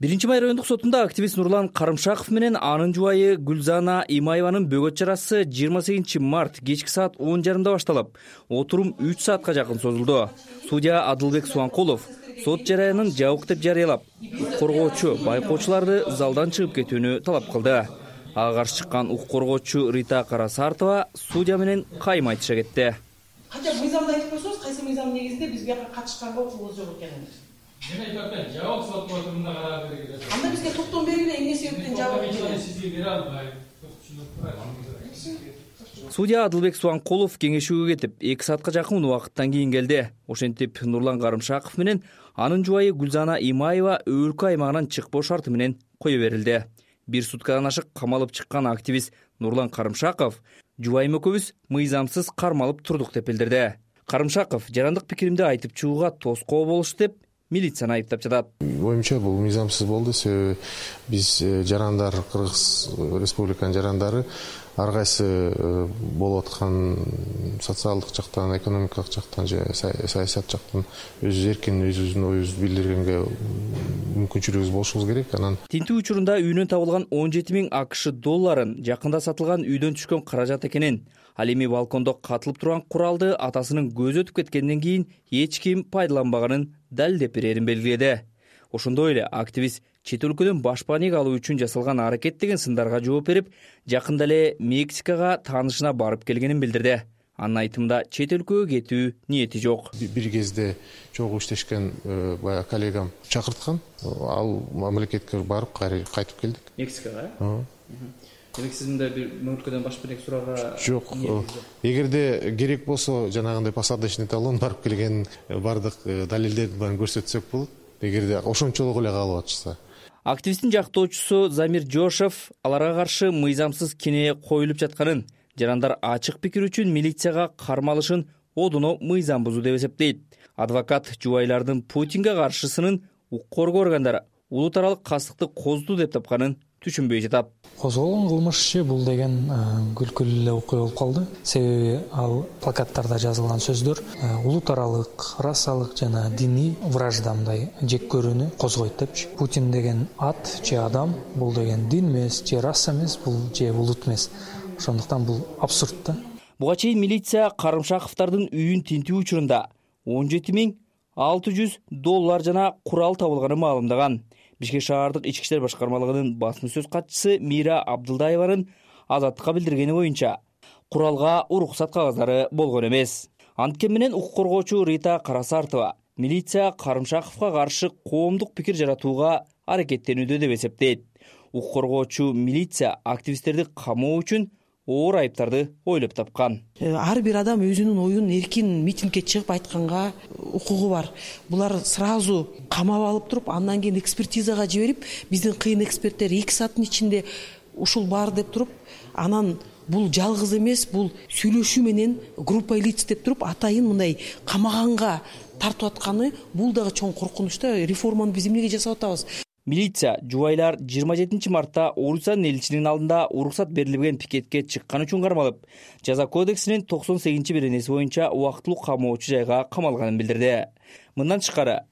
биринчи май райондук сотунда активист нурлан карымшаков менен анын жубайы гүлзана имаеванын бөгөт чарасы жыйырма сегизинчи март кечки саат он жарымда башталып отурум үч саатка жакын созулду. Судья адылбек субанкулов сот жараянын жабык деп жарыялап коргоочу байкоочуларды залдан чыгып кетүүнү талап кылды. Ага каршы чыккан укук коргоочу рита карасартова судья менен кайым айтыша кетти. Хотя бы мыйзамды айтып койсоңуз кайсы мыйзамдын негизинде биз бияка катышканга укугубуз жок экенин мен айтып атпаймынбы жабык сот отурумунда карап бергиле анда бизге токтом бергиле эмне себептен жабык сизге бере албайм. Судья адылбек субанкулов кеңешүүгө кетип эки саатка жакын убакыттан кийин келди. Ошентип нурлан карымшаков менен анын жубайы гүлзана имаева өлкө аймагынан чыкпоо шарты менен кое берилди. Бир суткадан ашык камалып чыккан активист нурлан карымшаков жубайым экөөбүз мыйзамсыз кармалып турдук деп билдирди. Карымшаков жарандык пикиримди айтып чыгууга тоскоол болушту деп милицияны айыптап жатат. Оюмча бул мыйзамсыз болду. Себеби биз э, жарандар кыргыз республиканын жарандары ар кайсы э, болуп аткан социалдык жактан экономикалык жактан же саясат жактан өзүбүз эркин өзүбүздүн оюбузду билдиргенге мүмкүнчүлүгүбүз болушубуз керек. Анан тинтүү учурунда үйүнөн табылган он жети миң акш долларын жакында сатылган үйдөн түшкөн каражат экенин. Ал эми балкондо катылып турган куралды атасынын көзү өтүп кеткенден кийин эч ким пайдаланбаганын далилдеп берерин белгиледи ошондой эле активист чет өлкөдөн башпаанек алуу үчүн жасалган аракет деген сындарга жооп берип жакында эле мексикага таанышына барып келгенин билдирди. Анын айтымында чет өлкөгө кетүү ниети жок. Бир кезде чогуу иштешкен э, баягы коллегам чакырткан. Ал мамлекетке барып кайтып келдик. Мексикага э? Ооба демек сиз мындай бир мөңөлкөдөн башпаанек суроого жок. эгерде керек болсо жанагындай посадочный талон барып келгенин э, баардык э, далилдердин баарын көрсөтсөк болот эгерде ошончолук эле каалап атышса. Активисттин жактоочусу замир жошев аларга каршы мыйзамсыз кине коюлуп жатканын жарандар ачык пикир үчүн милицияга кармалышын одоно мыйзам бузуу деп эсептейт. Адвокат жубайлардын путинге каршысынын укук коргоо органдары улут аралык кастыкты козду деп тапканын түшүнбөй жатат. Козголгон кылмыш ичи бул деген күлкүлүү эле окуя болуп калды. Себеби ал плакаттарда жазылган сөздөр улут аралык расалык жана диний вражда мындай жек көрүүнү козгойт депчи. Путин деген ат же адам бул деген дин эмес же раса эмес бул же улут эмес. Ошондуктан бул абсурд да. Буга чейин милиция карымшаковдордун үйүн тинтүү учурунда он жети миң алты жүз доллар жана курал табылганын маалымдаган бишкек шаардык ички иштер башкармалыгынын басма сөз катчысы мира абдылдаеванын азаттыкка билдиргени боюнча куралга уруксат кагаздары болгон эмес анткени менен укук коргоочу рита карасартова милиция карымшаковго каршы коомдук пикир жаратууга аракеттенүүдө деп эсептейт. Укук коргоочу милиция активисттерди камоо үчүн оор айыптарды ойлоп тапкан. Э, ар бир адам өзүнүн оюн эркин митингге чыгып айтканга укугу бар. Булар сразу камап алып туруп андан кийин экспертизага жиберип биздин кыйын эксперттер эки сааттын ичинде ушул бар деп туруп анан бул жалгыз эмес бул сүйлөшүү менен группа лиц деп туруп атайын мындай камаганга тартып атканы бул дагы чоң коркунуч да реформаны биз эмнеге жасап атабыз милиция жубайлар жыйырма жетинчи мартта орусиянын элчилигинин алдында уруксат берилбеген пикетке чыкканы үчүн кармалып жаза кодексинин токсон сегизинчи беренеси боюнча убактылуу камоочу жайга камалганын билдирди. Мындан тышкары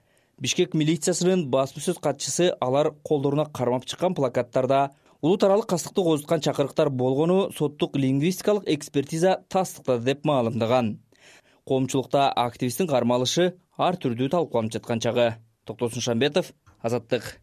бишкек милициясынын басма сөз катчысы алар колдоруна кармап чыккан плакаттарда улут аралык кастыкты козуткан чакырыктар болгону соттук лингвистикалык экспертиза тастыктады деп маалымдаган. Коомчулукта активисттин кармалышы ар түрдүү талкууланып жаткан чагы. Токтосун шамбетов азаттык